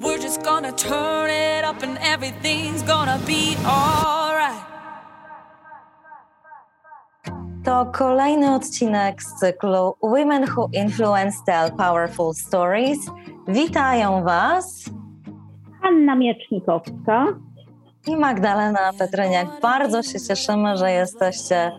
We're just gonna turn it up and everything's gonna be alright. To kolejny odcinek z cyklu Women Who Influence Tell Powerful Stories. Witają Was Anna Miecznikowska i Magdalena Petryniak. Bardzo się cieszymy, że jesteście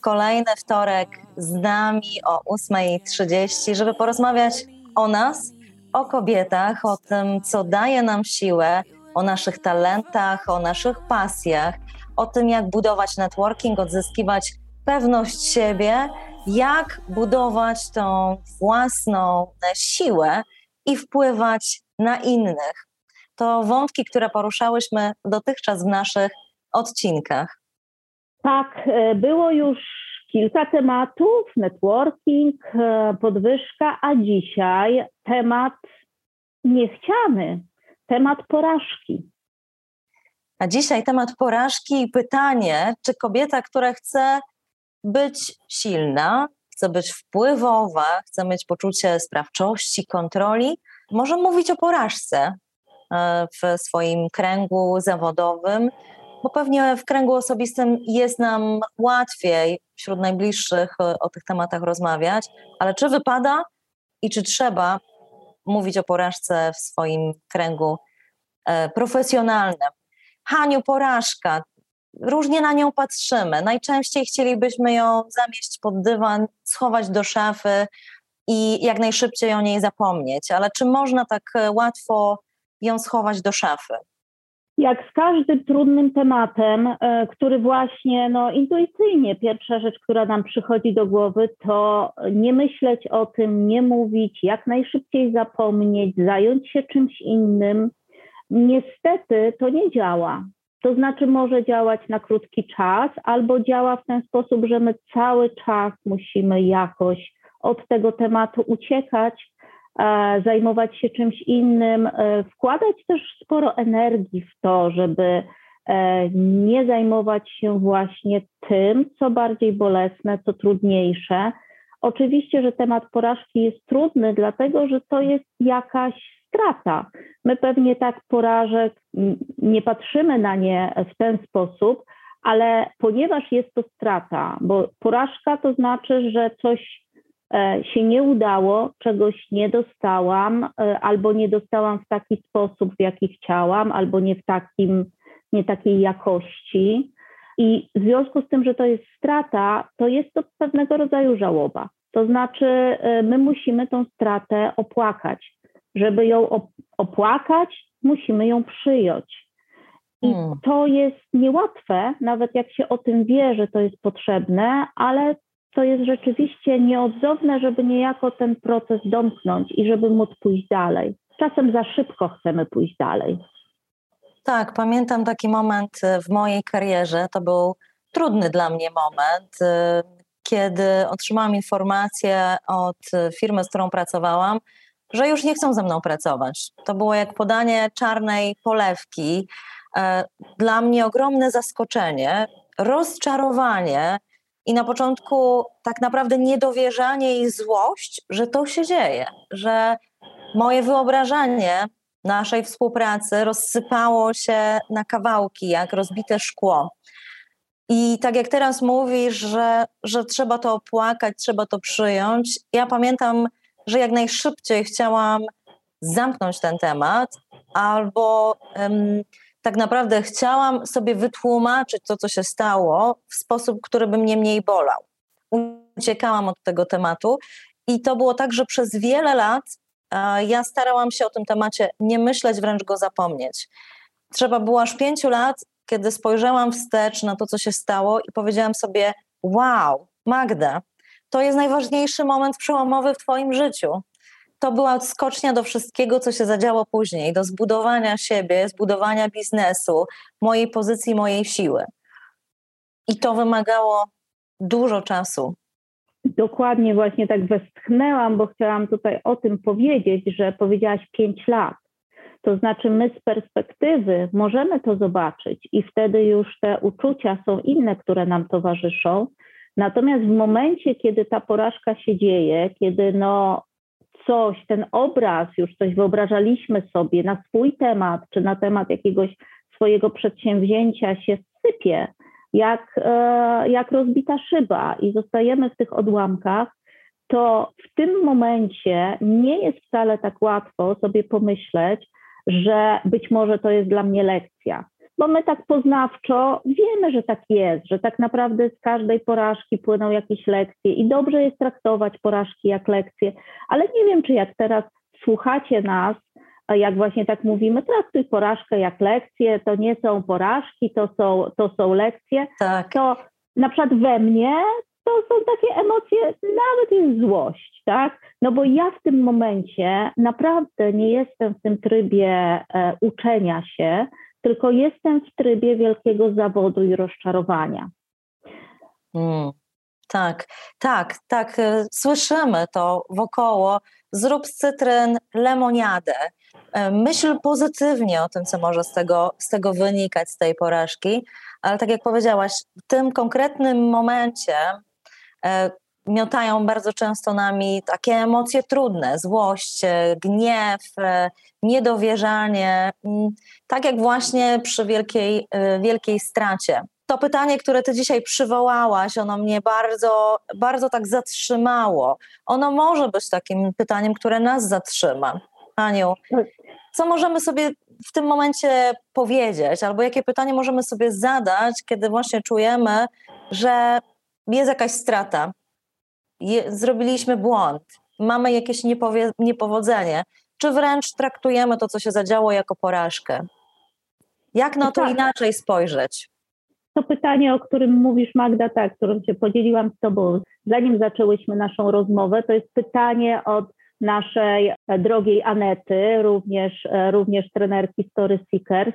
kolejny wtorek z nami o 8.30, żeby porozmawiać o nas, o kobietach, o tym, co daje nam siłę, o naszych talentach, o naszych pasjach, o tym, jak budować networking, odzyskiwać pewność siebie, jak budować tą własną siłę i wpływać na innych. To wątki, które poruszałyśmy dotychczas w naszych odcinkach. Tak, e, było już kilka tematów, networking, e, podwyżka, a dzisiaj temat niechciany, temat porażki. A dzisiaj temat porażki i pytanie, czy kobieta, która chce być silna, chce być wpływowa, chce mieć poczucie sprawczości, kontroli, może mówić o porażce e, w swoim kręgu zawodowym, bo pewnie w kręgu osobistym jest nam łatwiej wśród najbliższych e, o tych tematach rozmawiać, ale czy wypada i czy trzeba mówić o porażce w swoim kręgu e, profesjonalnym? Haniu, porażka. Różnie na nią patrzymy. Najczęściej chcielibyśmy ją zamieść pod dywan, schować do szafy i jak najszybciej o niej zapomnieć. Ale czy można tak e, łatwo ją schować do szafy? Jak z każdym trudnym tematem, e, który właśnie no, intuicyjnie, pierwsza rzecz, która nam przychodzi do głowy, to nie myśleć o tym, nie mówić, jak najszybciej zapomnieć, zająć się czymś innym. Niestety to nie działa. To znaczy może działać na krótki czas, albo działa w ten sposób, że my cały czas musimy jakoś od tego tematu uciekać, zajmować się czymś innym, e, wkładać też sporo energii w to, żeby e, nie zajmować się właśnie tym, co bardziej bolesne, co trudniejsze. Oczywiście, że temat porażki jest trudny, dlatego że to jest jakaś strata. My pewnie tak porażek nie patrzymy na nie w ten sposób, ale ponieważ jest to strata, bo porażka to znaczy, że coś się nie udało, czegoś nie dostałam, e, albo nie dostałam w taki sposób, w jaki chciałam, albo nie w takim, nie takiej jakości. I w związku z tym, że to jest strata, to jest to pewnego rodzaju żałoba. To znaczy, e, my musimy tą stratę opłakać. Żeby ją opłakać, musimy ją przyjąć. I hmm. to jest niełatwe, nawet jak się o tym wie, że to jest potrzebne, ale to jest rzeczywiście nieodzowne, żeby niejako ten proces domknąć i żeby móc pójść dalej. Czasem za szybko chcemy pójść dalej. Tak, pamiętam taki moment e, w mojej karierze. To był trudny dla mnie moment, e, kiedy otrzymałam informację od firmy, z którą pracowałam, że już nie chcą ze mną pracować. To było jak podanie czarnej polewki. E, dla mnie ogromne zaskoczenie, rozczarowanie i na początku tak naprawdę niedowierzanie i złość, że to się dzieje, że moje wyobrażenie naszej współpracy rozsypało się na kawałki, jak rozbite szkło. I tak jak teraz mówisz, że, że trzeba to opłakać, trzeba to przyjąć, ja pamiętam, że jak najszybciej chciałam zamknąć ten temat albo um, tak naprawdę chciałam sobie wytłumaczyć to, co się stało, w sposób, który by mnie mniej bolał. Uciekałam od tego tematu i to było tak, że przez wiele lat ja starałam się o tym temacie nie myśleć, wręcz go zapomnieć. Trzeba było aż pięciu lat, kiedy spojrzałam wstecz na to, co się stało i powiedziałam sobie: Wow, Magda, to jest najważniejszy moment przełomowy w Twoim życiu to była skocznia do wszystkiego, co się zadziało później, do zbudowania siebie, zbudowania biznesu, mojej pozycji, mojej siły. I to wymagało dużo czasu. Dokładnie, właśnie tak westchnęłam, bo chciałam tutaj o tym powiedzieć, że powiedziałaś pięć lat. To znaczy, my z perspektywy możemy to zobaczyć i wtedy już te uczucia są inne, które nam towarzyszą. Natomiast w momencie, kiedy ta porażka się dzieje, kiedy no, coś, ten obraz, już coś wyobrażaliśmy sobie na swój temat, czy na temat jakiegoś swojego przedsięwzięcia się sypie, jak, e, jak rozbita szyba i zostajemy w tych odłamkach, to w tym momencie nie jest wcale tak łatwo sobie pomyśleć, że być może to jest dla mnie lekcja. Bo my tak poznawczo wiemy, że tak jest, że tak naprawdę z każdej porażki płyną jakieś lekcje i dobrze jest traktować porażki jak lekcje, ale nie wiem, czy jak teraz słuchacie nas, jak właśnie tak mówimy, traktuj porażkę jak lekcję, to nie są porażki, to są, to są lekcje, tak. to na przykład we mnie to są takie emocje, nawet jest złość, tak? No bo ja w tym momencie naprawdę nie jestem w tym trybie e, uczenia się, tylko jestem w trybie wielkiego zawodu i rozczarowania. Mm, tak, tak, tak. E, słyszymy to wokoło. Zrób z cytryn lemoniadę. E, myśl pozytywnie o tym, co może z tego, z tego wynikać, z tej porażki, ale tak jak powiedziałaś, w tym konkretnym momencie e, miotają bardzo często nami takie emocje trudne, złość, e, gniew, niedowierzanie, mm, tak jak właśnie przy wielkiej, wielkiej stracie. To pytanie, które ty dzisiaj przywołałaś, ono mnie bardzo, bardzo tak zatrzymało. Ono może być takim pytaniem, które nas zatrzyma. Aniu, co możemy sobie w tym momencie powiedzieć, albo jakie pytanie możemy sobie zadać, kiedy właśnie czujemy, że jest jakaś strata, je, zrobiliśmy błąd, mamy jakieś niepowie, niepowodzenie, czy wręcz traktujemy to, co się zadziało, jako porażkę? Jak na to tak. inaczej spojrzeć? To pytanie, o którym mówisz, Magda, tak, którym się podzieliłam z Tobą, zanim zaczęłyśmy naszą rozmowę, to jest pytanie od naszej e, drogiej Anety, również, e, również trenerki Story Seekers,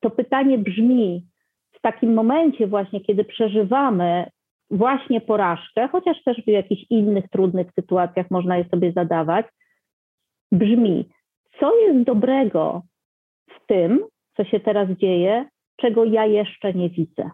to pytanie brzmi, w takim momencie właśnie, kiedy przeżywamy właśnie porażkę, chociaż też w jakichś innych trudnych sytuacjach można je sobie zadawać, brzmi, co jest dobrego w tym, co się teraz dzieje, czego ja jeszcze nie widzę.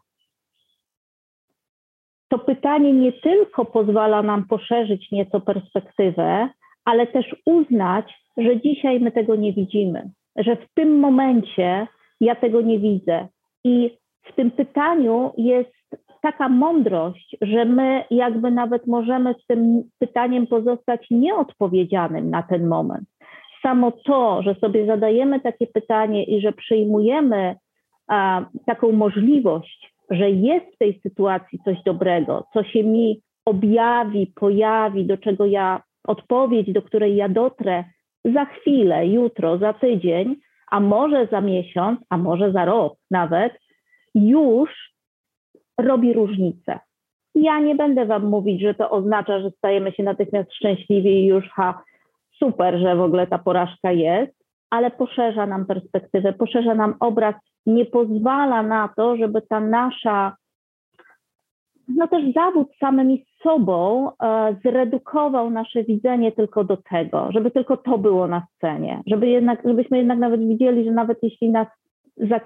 To pytanie nie tylko pozwala nam poszerzyć nieco perspektywę, ale też uznać, że dzisiaj my tego nie widzimy, że w tym momencie ja tego nie widzę. I w tym pytaniu jest taka mądrość, że my jakby nawet możemy z tym pytaniem pozostać nieodpowiedzianym na ten moment. Samo to, że sobie zadajemy takie pytanie i że przyjmujemy a, taką możliwość, że jest w tej sytuacji coś dobrego, co się mi objawi, pojawi, do czego ja odpowiedź, do której ja dotrę za chwilę, jutro, za tydzień, a może za miesiąc, a może za rok nawet, już robi różnicę. Ja nie będę Wam mówić, że to oznacza, że stajemy się natychmiast szczęśliwi i już ha, super, że w ogóle ta porażka jest, ale poszerza nam perspektywę, poszerza nam obraz, nie pozwala na to, żeby ta nasza no też zawód samymi sobą e, zredukował nasze widzenie tylko do tego, żeby tylko to było na scenie, żeby jednak, żebyśmy jednak nawet widzieli, że nawet jeśli nas za,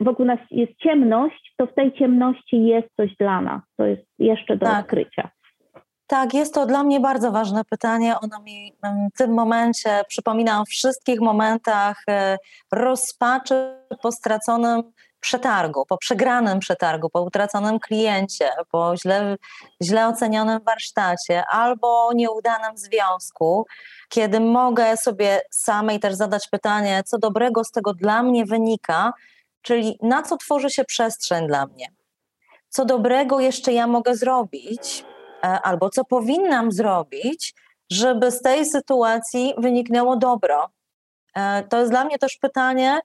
wokół nas jest ciemność, to w tej ciemności jest coś dla nas, to jest jeszcze do tak. odkrycia. Tak, jest to dla mnie bardzo ważne pytanie. Ono mi w tym momencie przypomina o wszystkich momentach e, rozpaczy po straconym przetargu, po przegranym przetargu, po utraconym kliencie, po źle, źle ocenionym warsztacie albo nieudanym związku, kiedy mogę sobie samej też zadać pytanie, co dobrego z tego dla mnie wynika, czyli na co tworzy się przestrzeń dla mnie. Co dobrego jeszcze ja mogę zrobić, e, albo co powinnam zrobić, żeby z tej sytuacji wyniknęło dobro. E, to jest dla mnie też pytanie,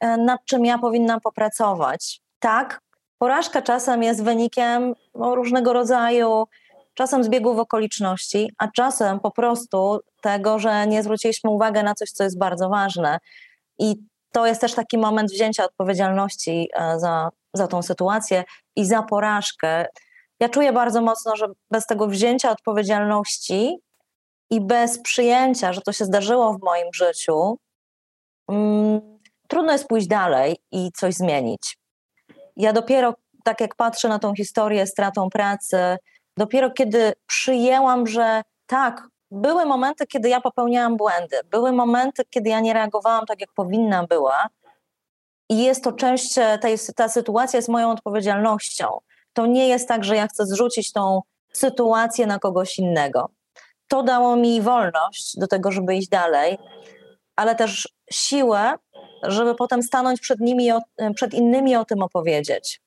nad czym ja powinnam popracować. Tak, porażka czasem jest wynikiem no, różnego rodzaju, czasem zbiegów okoliczności, a czasem po prostu tego, że nie zwróciliśmy uwagi na coś, co jest bardzo ważne. I to jest też taki moment wzięcia odpowiedzialności e, za, za tą sytuację i za porażkę. Ja czuję bardzo mocno, że bez tego wzięcia odpowiedzialności i bez przyjęcia, że to się zdarzyło w moim życiu, mm, trudno jest pójść dalej i coś zmienić. Ja dopiero, tak jak patrzę na tą historię stratą pracy, dopiero kiedy przyjęłam, że tak, były momenty, kiedy ja popełniałam błędy, były momenty, kiedy ja nie reagowałam tak, jak powinna była. I jest to część, tej, ta sytuacja jest moją odpowiedzialnością. To nie jest tak, że ja chcę zrzucić tą sytuację na kogoś innego. To dało mi wolność do tego, żeby iść dalej, ale też siłę, żeby potem stanąć przed nimi, przed innymi o tym opowiedzieć.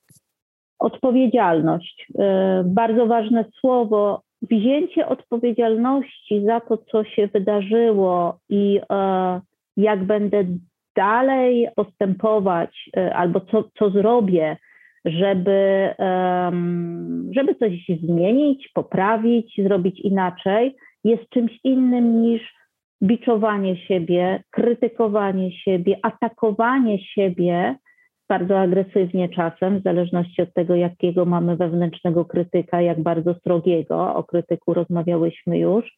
Odpowiedzialność. E, bardzo ważne słowo. Wzięcie odpowiedzialności za to, co się wydarzyło i e, jak będę dalej postępować, e, albo co, co zrobię, żeby, żeby coś zmienić, poprawić, zrobić inaczej, jest czymś innym niż biczowanie siebie, krytykowanie siebie, atakowanie siebie bardzo agresywnie czasem, w zależności od tego, jakiego mamy wewnętrznego krytyka, jak bardzo strogiego, o krytyku rozmawiałyśmy już,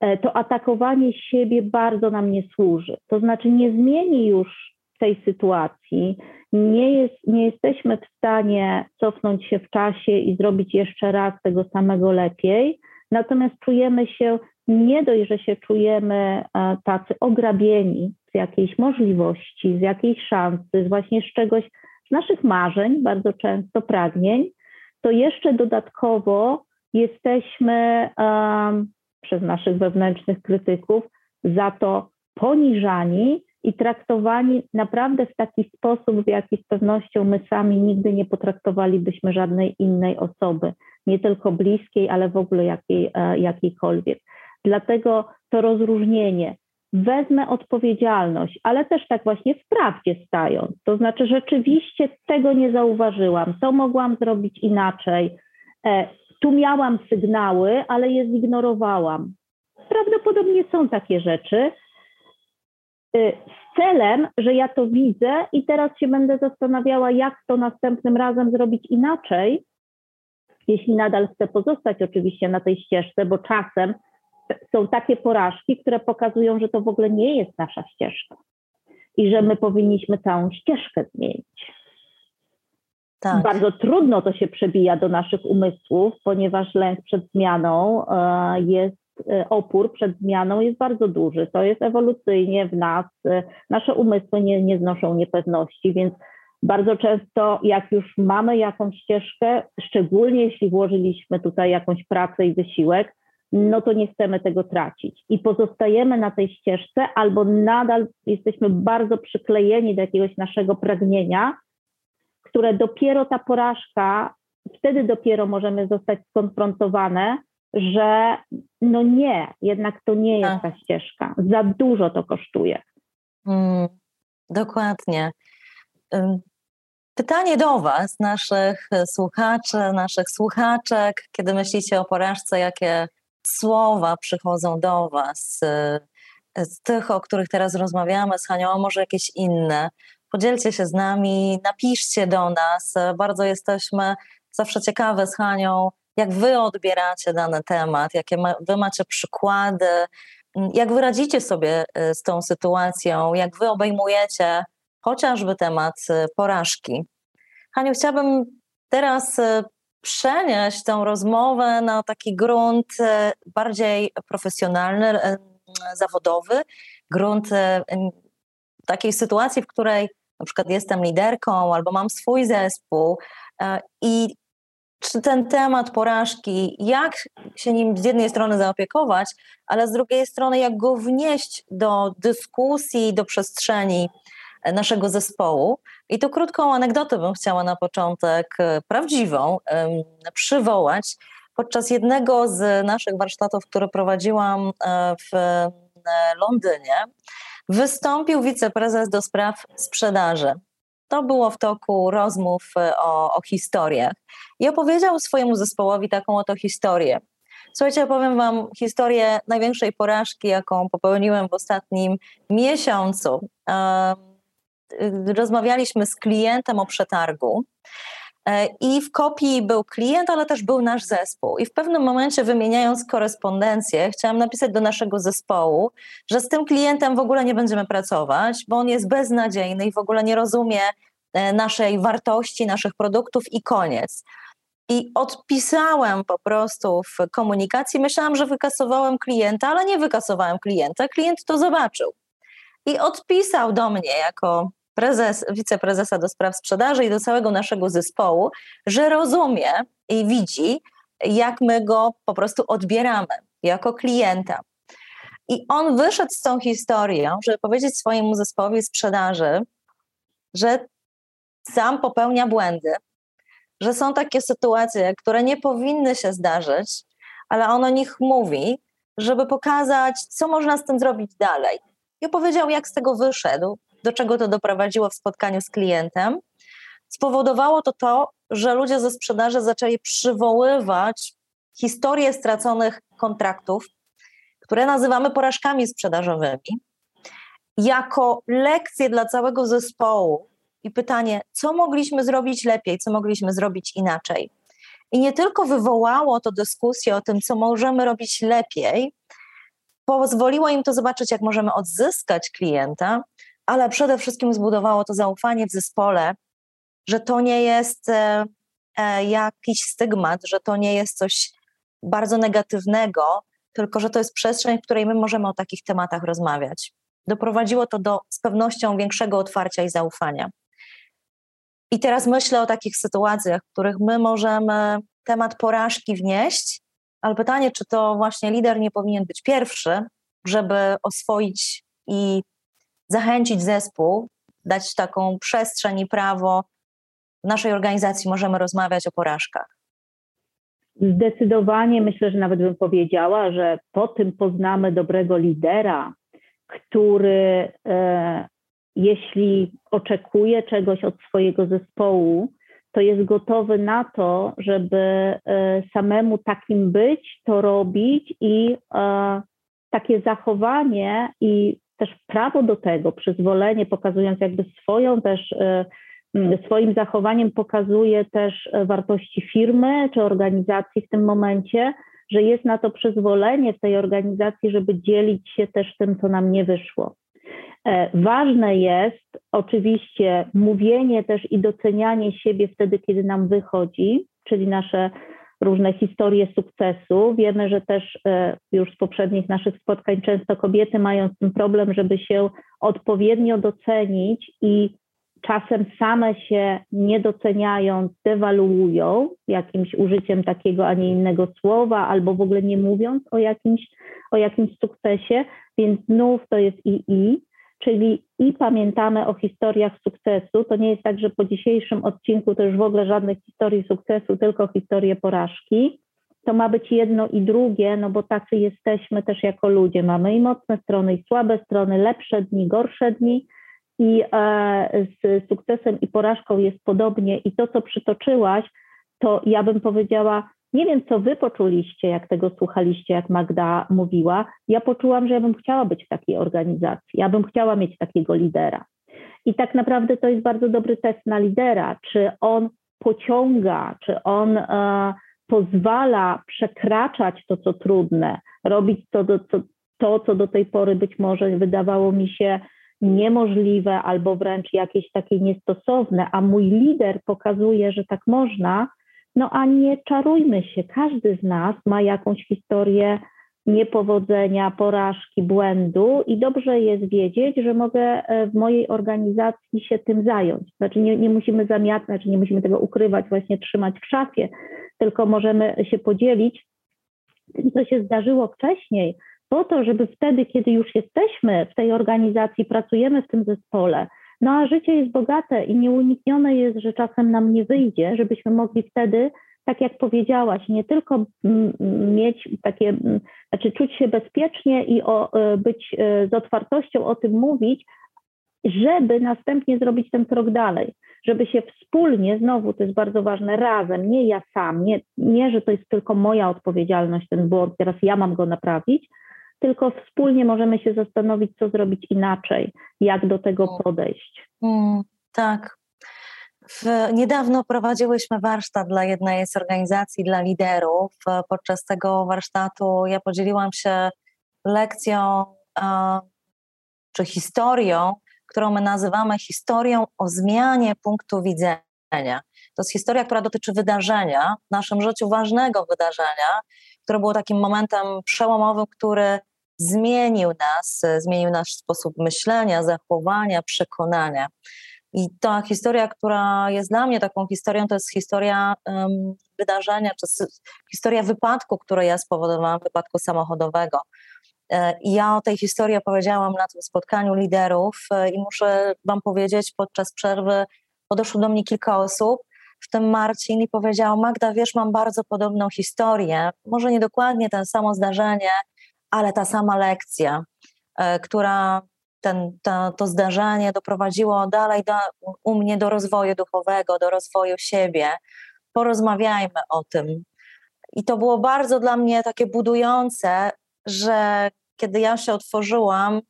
e, to atakowanie siebie bardzo nam nie służy. To znaczy nie zmieni już tej sytuacji, nie, jest, nie jesteśmy w stanie cofnąć się w czasie i zrobić jeszcze raz tego samego lepiej, natomiast czujemy się, nie dość, że się czujemy e, tacy ograbieni z jakiejś możliwości, z jakiejś szansy, z właśnie z czegoś, z naszych marzeń, bardzo często pragnień, to jeszcze dodatkowo jesteśmy um, przez naszych wewnętrznych krytyków za to poniżani i traktowani naprawdę w taki sposób, w jaki z pewnością my sami nigdy nie potraktowalibyśmy żadnej innej osoby, nie tylko bliskiej, ale w ogóle jakiej, e, jakiejkolwiek. Dlatego to rozróżnienie. Wezmę odpowiedzialność, ale też tak właśnie w prawdzie stając. To znaczy, rzeczywiście tego nie zauważyłam, to mogłam zrobić inaczej. E, tu miałam sygnały, ale je zignorowałam. Prawdopodobnie są takie rzeczy, Y, z celem, że ja to widzę i teraz się będę zastanawiała, jak to następnym razem zrobić inaczej, jeśli nadal chcę pozostać oczywiście na tej ścieżce, bo czasem są takie porażki, które pokazują, że to w ogóle nie jest nasza ścieżka i że my powinniśmy całą ścieżkę zmienić. Tak. Bardzo trudno to się przebija do naszych umysłów, ponieważ lęk przed zmianą e, jest E, opór przed zmianą jest bardzo duży. To jest ewolucyjnie w nas. E, nasze umysły nie, nie znoszą niepewności, więc bardzo często, jak już mamy jakąś ścieżkę, szczególnie jeśli włożyliśmy tutaj jakąś pracę i wysiłek, no to nie chcemy tego tracić. I pozostajemy na tej ścieżce, albo nadal jesteśmy bardzo przyklejeni do jakiegoś naszego pragnienia, które dopiero ta porażka, wtedy dopiero możemy zostać skonfrontowane że no nie, jednak to nie jest ta ścieżka. Za dużo to kosztuje. Mm, dokładnie. Pytanie do Was, naszych słuchaczy, naszych słuchaczek, kiedy myślicie o porażce, jakie słowa przychodzą do Was z tych, o których teraz rozmawiamy z Hanią, a może jakieś inne. Podzielcie się z nami, napiszcie do nas. Bardzo jesteśmy zawsze ciekawe z Hanią, jak wy odbieracie dany temat, jakie wy macie przykłady, jak wy radzicie sobie y, z tą sytuacją, jak wy obejmujecie chociażby temat y, porażki. Haniu, chciałabym teraz przenieść tę rozmowę na taki grunt bardziej profesjonalny, zawodowy, grunt takiej sytuacji, w której na przykład jestem liderką albo mam swój zespół i czy ten temat porażki, jak się nim z jednej strony zaopiekować, ale z drugiej strony jak go wnieść do dyskusji, do przestrzeni e, naszego zespołu. I tu krótką anegdotę bym chciała na początek, e, prawdziwą, przywołać. Podczas jednego z naszych warsztatów, które prowadziłam e, w Londynie, wystąpił wiceprezes do spraw sprzedaży. To było w toku rozmów e, o, o historiach. I opowiedział swojemu zespołowi taką oto historię. Słuchajcie, opowiem Wam historię największej porażki, jaką popełniłem w ostatnim miesiącu. Rozmawialiśmy z klientem o przetargu. E, I w kopii był klient, ale też był nasz zespół. I w pewnym momencie, wymieniając korespondencję, chciałam napisać do naszego zespołu, że z tym klientem w ogóle nie będziemy pracować, bo on jest beznadziejny i w ogóle nie rozumie e, naszej wartości, naszych produktów i koniec. I odpisałem po prostu w komunikacji. Myślałam, że wykasowałem klienta, ale nie wykasowałem klienta. Klient to zobaczył. I odpisał do mnie jako prezes, wiceprezesa do spraw sprzedaży i do całego naszego zespołu, że rozumie i widzi, jak my go po prostu odbieramy jako klienta. I on wyszedł z tą historią, żeby powiedzieć swojemu zespołowi sprzedaży, że sam popełnia błędy, że są takie sytuacje, które nie powinny się zdarzyć, ale on o nich mówi, żeby pokazać, co można z tym zrobić dalej. I opowiedział, jak z tego wyszedł, do czego to doprowadziło w spotkaniu z klientem. Spowodowało to to, że ludzie ze sprzedaży zaczęli przywoływać historie straconych kontraktów, które nazywamy porażkami sprzedażowymi, jako lekcje dla całego zespołu i pytanie, co mogliśmy zrobić lepiej, co mogliśmy zrobić inaczej. I nie tylko wywołało to dyskusję o tym, co możemy robić lepiej, pozwoliło im to zobaczyć, jak możemy odzyskać klienta, ale przede wszystkim zbudowało to zaufanie w zespole, że to nie jest e, e, jakiś stygmat, że to nie jest coś bardzo negatywnego, tylko że to jest przestrzeń, w której my możemy o takich tematach rozmawiać. Doprowadziło to do z pewnością większego otwarcia i zaufania. I teraz myślę o takich sytuacjach, w których my możemy temat porażki wnieść, ale pytanie, czy to właśnie lider nie powinien być pierwszy, żeby oswoić i zachęcić zespół, dać taką przestrzeń i prawo. W naszej organizacji możemy rozmawiać o porażkach. Zdecydowanie myślę, że nawet bym powiedziała, że po tym poznamy dobrego lidera, który e, jeśli oczekuje czegoś od swojego zespołu, to jest gotowy na to, żeby e, samemu takim być, to robić i e, takie zachowanie i też prawo do tego, przyzwolenie, pokazując jakby swoją też, e, swoim zachowaniem pokazuje też wartości firmy czy organizacji w tym momencie, że jest na to przyzwolenie w tej organizacji, żeby dzielić się też tym, co nam nie wyszło. E, ważne jest oczywiście mówienie też i docenianie siebie wtedy, kiedy nam wychodzi, czyli nasze różne historie sukcesu. Wiemy, że też e, już z poprzednich naszych spotkań często kobiety mają tym problem, żeby się odpowiednio docenić i czasem same się nie doceniając, dewaluują jakimś użyciem takiego, a nie innego słowa, albo w ogóle nie mówiąc o jakimś, o jakimś sukcesie, więc znów to jest i i czyli i pamiętamy o historiach sukcesu. To nie jest tak, że po dzisiejszym odcinku to już w ogóle żadnych historii sukcesu, tylko historie porażki. To ma być jedno i drugie, no bo tacy jesteśmy też jako ludzie. Mamy i mocne strony, i słabe strony, lepsze dni, gorsze dni. I e, z sukcesem i porażką jest podobnie. I to, co przytoczyłaś, to ja bym powiedziała, nie wiem, co wy poczuliście, jak tego słuchaliście, jak Magda mówiła. Ja poczułam, że ja bym chciała być w takiej organizacji, ja bym chciała mieć takiego lidera. I tak naprawdę to jest bardzo dobry test na lidera, czy on pociąga, czy on e, pozwala przekraczać to, co trudne, robić to, co, to, co do tej pory być może wydawało mi się niemożliwe albo wręcz jakieś takie niestosowne, a mój lider pokazuje, że tak można, no a nie czarujmy się, każdy z nas ma jakąś historię niepowodzenia, porażki, błędu i dobrze jest wiedzieć, że mogę e, w mojej organizacji się tym zająć. Znaczy nie, nie musimy zamiatać, nie musimy tego ukrywać, właśnie trzymać w szafie, tylko możemy się podzielić tym, co się zdarzyło wcześniej, po to, żeby wtedy, kiedy już jesteśmy w tej organizacji, pracujemy w tym zespole, no a życie jest bogate i nieuniknione jest, że czasem nam nie wyjdzie, żebyśmy mogli wtedy, tak jak powiedziałaś, nie tylko mieć takie, znaczy czuć się bezpiecznie i o, e, być e, z otwartością o tym mówić, żeby następnie zrobić ten krok dalej, żeby się wspólnie, znowu to jest bardzo ważne, razem, nie ja sam, nie, nie że to jest tylko moja odpowiedzialność, ten błąd, teraz ja mam go naprawić, tylko wspólnie możemy się zastanowić, co zrobić inaczej, jak do tego mm. podejść. Mm, tak. W, niedawno prowadziłyśmy warsztat dla jednej z organizacji, dla liderów. Podczas tego warsztatu ja podzieliłam się lekcją czy historią, którą my nazywamy historią o zmianie punktu widzenia. To jest historia, która dotyczy wydarzenia w naszym życiu, ważnego wydarzenia, które było takim momentem przełomowym, który zmienił nas, zmienił nasz sposób myślenia, zachowania, przekonania. I ta historia, która jest dla mnie taką historią, to jest historia um, wydarzenia, historia wypadku, który ja spowodowałam, wypadku samochodowego. E, I ja o tej historii opowiedziałam na tym spotkaniu liderów e, i muszę Wam powiedzieć, podczas przerwy podeszło do mnie kilka osób, w tym Marcin, i powiedział: Magda, wiesz, mam bardzo podobną historię, może nie dokładnie ten samo zdarzenie, ale ta sama lekcja, e, która ten, to, to zdarzenie doprowadziło dalej do, u mnie do rozwoju duchowego, do rozwoju siebie. Porozmawiajmy o tym. I to było bardzo dla mnie takie budujące, że kiedy ja się otworzyłam,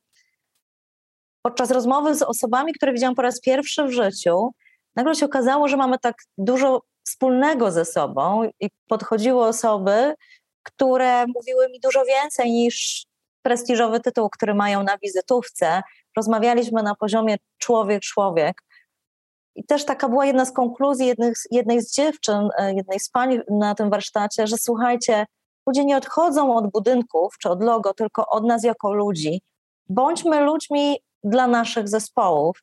podczas rozmowy z osobami, które widziałam po raz pierwszy w życiu, nagle się okazało, że mamy tak dużo wspólnego ze sobą i podchodziły osoby, które mówiły mi dużo więcej niż prestiżowy tytuł, który mają na wizytówce. Rozmawialiśmy na poziomie człowiek-człowiek. I też taka była jedna z konkluzji jednych, jednej z dziewczyn, e, jednej z pań na tym warsztacie, że słuchajcie, ludzie nie odchodzą od budynków czy od logo, tylko od nas jako ludzi. Bądźmy ludźmi dla naszych zespołów.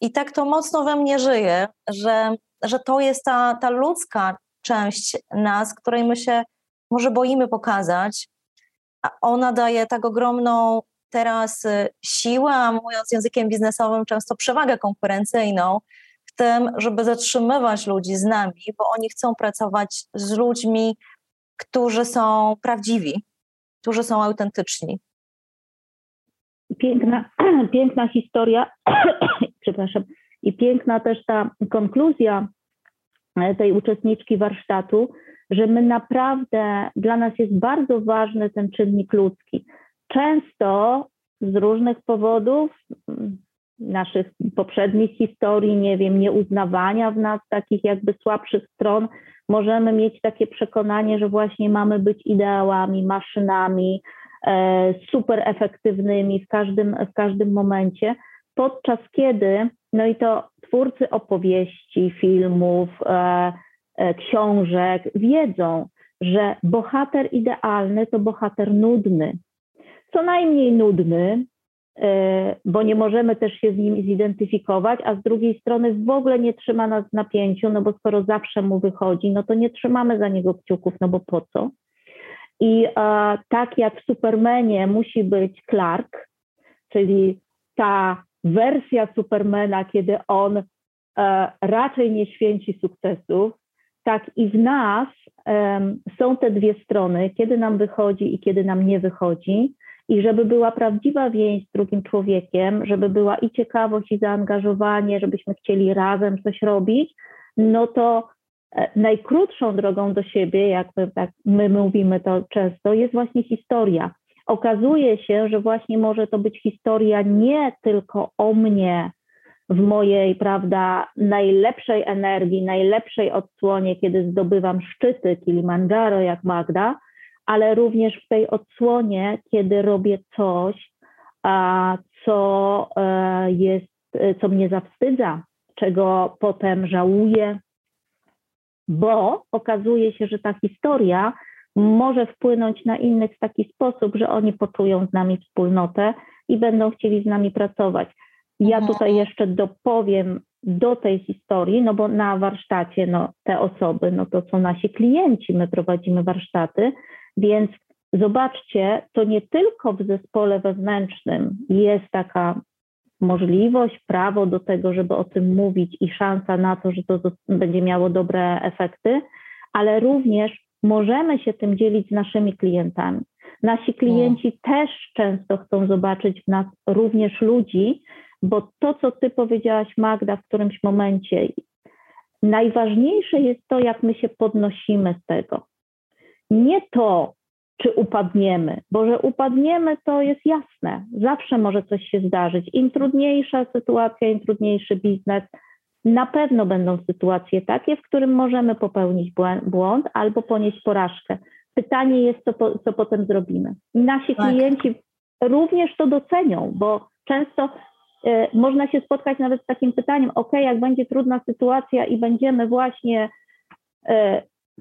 I tak to mocno we mnie żyje, że, że to jest ta, ta ludzka część nas, której my się może boimy pokazać, a ona daje tak ogromną teraz y, siłę, a mówiąc językiem biznesowym, często przewagę konkurencyjną w tym, żeby zatrzymywać ludzi z nami, bo oni chcą pracować z ludźmi, którzy są prawdziwi, którzy są autentyczni. Piękna, piękna historia, przepraszam, i piękna też ta konkluzja e, tej uczestniczki warsztatu, że my naprawdę, dla nas jest bardzo ważny ten czynnik ludzki. Często z różnych powodów, mm, naszych poprzednich historii, nie wiem, nieuznawania w nas takich jakby słabszych stron, możemy mieć takie przekonanie, że właśnie mamy być ideałami, maszynami, e, super efektywnymi w każdym, w każdym momencie, podczas kiedy, no i to twórcy opowieści, filmów, e, książek wiedzą, że bohater idealny to bohater nudny. Co najmniej nudny, e, bo nie możemy też się z nim zidentyfikować, a z drugiej strony w ogóle nie trzyma nas w napięciu, no bo skoro zawsze mu wychodzi, no to nie trzymamy za niego kciuków, no bo po co? I a, tak jak w Supermanie musi być Clark, czyli ta wersja Supermana, kiedy on e, raczej nie święci sukcesów, tak i w nas um, są te dwie strony, kiedy nam wychodzi i kiedy nam nie wychodzi. I żeby była prawdziwa więź z drugim człowiekiem, żeby była i ciekawość, i zaangażowanie, żebyśmy chcieli razem coś robić, no to e, najkrótszą drogą do siebie, jak my, tak my mówimy to często, jest właśnie historia. Okazuje się, że właśnie może to być historia nie tylko o mnie, w mojej, prawda, najlepszej energii, najlepszej odsłonie, kiedy zdobywam szczyty Kilimandżaro jak Magda, ale również w tej odsłonie, kiedy robię coś, co e, jest, co mnie zawstydza, czego potem żałuję, bo okazuje się, że ta historia może wpłynąć na innych w taki sposób, że oni poczują z nami wspólnotę i będą chcieli z nami pracować. Ja mhm. tutaj jeszcze dopowiem do tej historii, no bo na warsztacie no, te osoby, no to są nasi klienci, my prowadzimy warsztaty, więc zobaczcie, to nie tylko w zespole wewnętrznym jest taka możliwość, prawo do tego, żeby o tym mówić i szansa na to, że to będzie miało dobre efekty, ale również możemy się tym dzielić z naszymi klientami. Nasi klienci też często chcą zobaczyć w nas również ludzi, bo to, co ty powiedziałaś, Magda, w którymś momencie, najważniejsze jest to, jak my się podnosimy z tego. Nie to, czy upadniemy, bo że upadniemy, to jest jasne. Zawsze może coś się zdarzyć. Im trudniejsza sytuacja, im trudniejszy biznes, na pewno będą sytuacje takie, w którym możemy popełnić błąd albo ponieść porażkę. Pytanie jest, co, po, co potem zrobimy. I nasi tak. klienci również to docenią, bo często można się spotkać nawet z takim pytaniem, ok, jak będzie trudna sytuacja i będziemy właśnie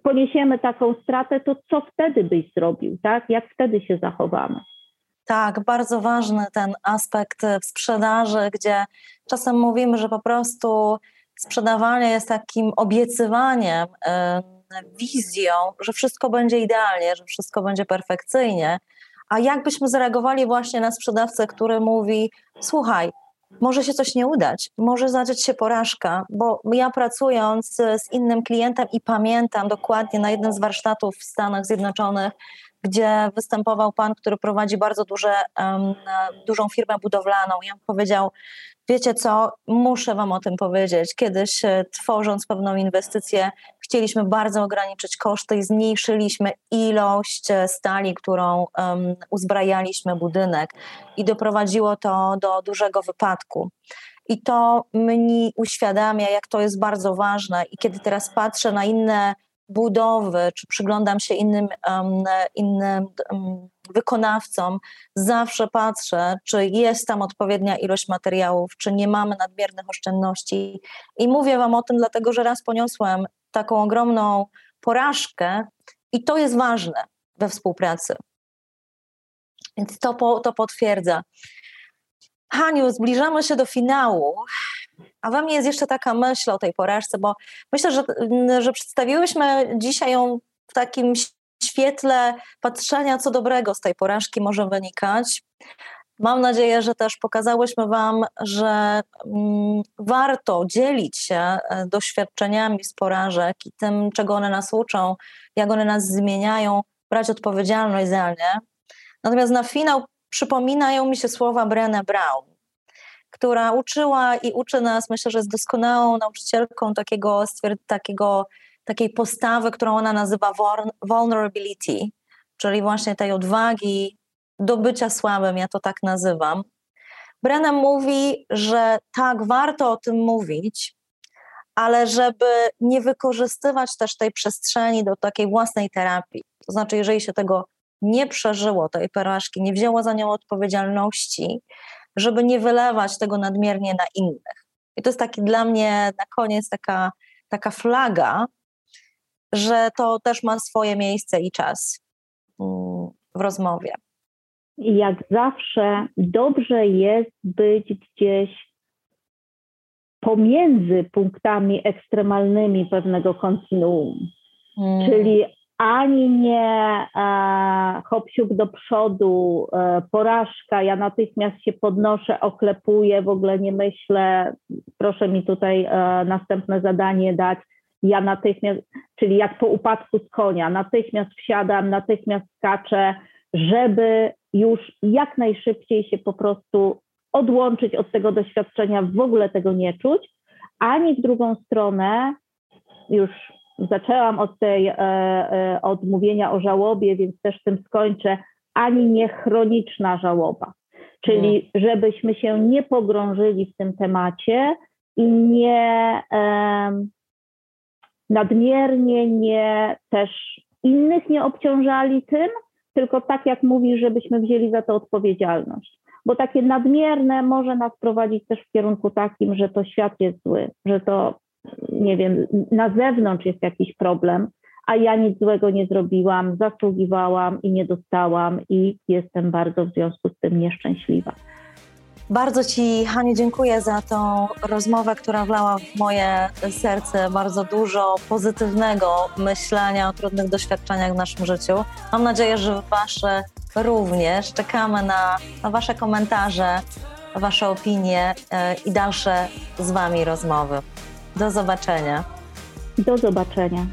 poniesiemy taką stratę, to co wtedy byś zrobił, tak? Jak wtedy się zachowamy? Tak, bardzo ważny ten aspekt w sprzedaży, gdzie czasem mówimy, że po prostu sprzedawanie jest takim obiecywaniem, wizją, że wszystko będzie idealnie, że wszystko będzie perfekcyjnie. A jak byśmy zareagowali właśnie na sprzedawcę, który mówi: Słuchaj, może się coś nie udać, może zadziać się porażka, bo ja pracując z innym klientem i pamiętam dokładnie na jednym z warsztatów w Stanach Zjednoczonych, gdzie występował pan, który prowadzi bardzo duże, um, dużą firmę budowlaną i on powiedział, wiecie co, muszę wam o tym powiedzieć. Kiedyś e, tworząc pewną inwestycję, chcieliśmy bardzo ograniczyć koszty i zmniejszyliśmy ilość e, stali, którą um, uzbrajaliśmy budynek i doprowadziło to do dużego wypadku. I to mnie uświadamia, jak to jest bardzo ważne. I kiedy teraz patrzę na inne budowy, czy przyglądam się innym, um, innym um, wykonawcom, zawsze patrzę, czy jest tam odpowiednia ilość materiałów, czy nie mamy nadmiernych oszczędności. I mówię Wam o tym, dlatego że raz poniosłem taką ogromną porażkę, i to jest ważne we współpracy. Więc to, po, to potwierdza. Haniu, zbliżamy się do finału. A we mnie jest jeszcze taka myśl o tej porażce, bo myślę, że, że przedstawiłyśmy dzisiaj ją w takim świetle patrzenia, co dobrego z tej porażki może wynikać. Mam nadzieję, że też pokazałyśmy Wam, że mm, warto dzielić się e, doświadczeniami z porażek i tym, czego one nas uczą, jak one nas zmieniają, brać odpowiedzialność za nie. Natomiast na finał przypominają mi się słowa Brené Brown, która uczyła i uczy nas, myślę, że jest doskonałą nauczycielką takiego, takiego, takiej postawy, którą ona nazywa vulnerability, czyli właśnie tej odwagi do bycia słabym, ja to tak nazywam. Brenna mówi, że tak, warto o tym mówić, ale żeby nie wykorzystywać też tej przestrzeni do takiej własnej terapii. To znaczy, jeżeli się tego nie przeżyło, tej porażki, nie wzięło za nią odpowiedzialności, żeby nie wylewać tego nadmiernie na innych. I to jest taki dla mnie na koniec taka, taka flaga, że to też ma swoje miejsce i czas mm, w rozmowie. Jak zawsze dobrze jest być gdzieś pomiędzy punktami ekstremalnymi pewnego kontinuum. Hmm. Czyli ani nie e, hopsiuk do przodu, e, porażka, ja natychmiast się podnoszę, oklepuję, w ogóle nie myślę, proszę mi tutaj e, następne zadanie dać, ja natychmiast, czyli jak po upadku z konia, natychmiast wsiadam, natychmiast skaczę, żeby już jak najszybciej się po prostu odłączyć od tego doświadczenia, w ogóle tego nie czuć, ani w drugą stronę, już zaczęłam od tej, e, e, od mówienia o żałobie, więc też tym skończę, ani nie chroniczna żałoba. Czyli żebyśmy się nie pogrążyli w tym temacie i nie nadmiernie nie też innych nie obciążali tym, tylko tak jak mówisz, żebyśmy wzięli za to odpowiedzialność. Bo takie nadmierne może nas prowadzić też w kierunku takim, że to świat jest zły, że to nie wiem, na zewnątrz jest jakiś problem, a ja nic złego nie zrobiłam, zasługiwałam i nie dostałam i jestem bardzo w związku z tym nieszczęśliwa. Bardzo Ci, Haniu, dziękuję za tą rozmowę, która wlała w moje serce bardzo dużo pozytywnego myślenia o trudnych doświadczeniach w naszym życiu. Mam nadzieję, że Wasze również. Czekamy na, na Wasze komentarze, Wasze opinie e, i dalsze z Wami rozmowy. Do zobaczenia. Do zobaczenia.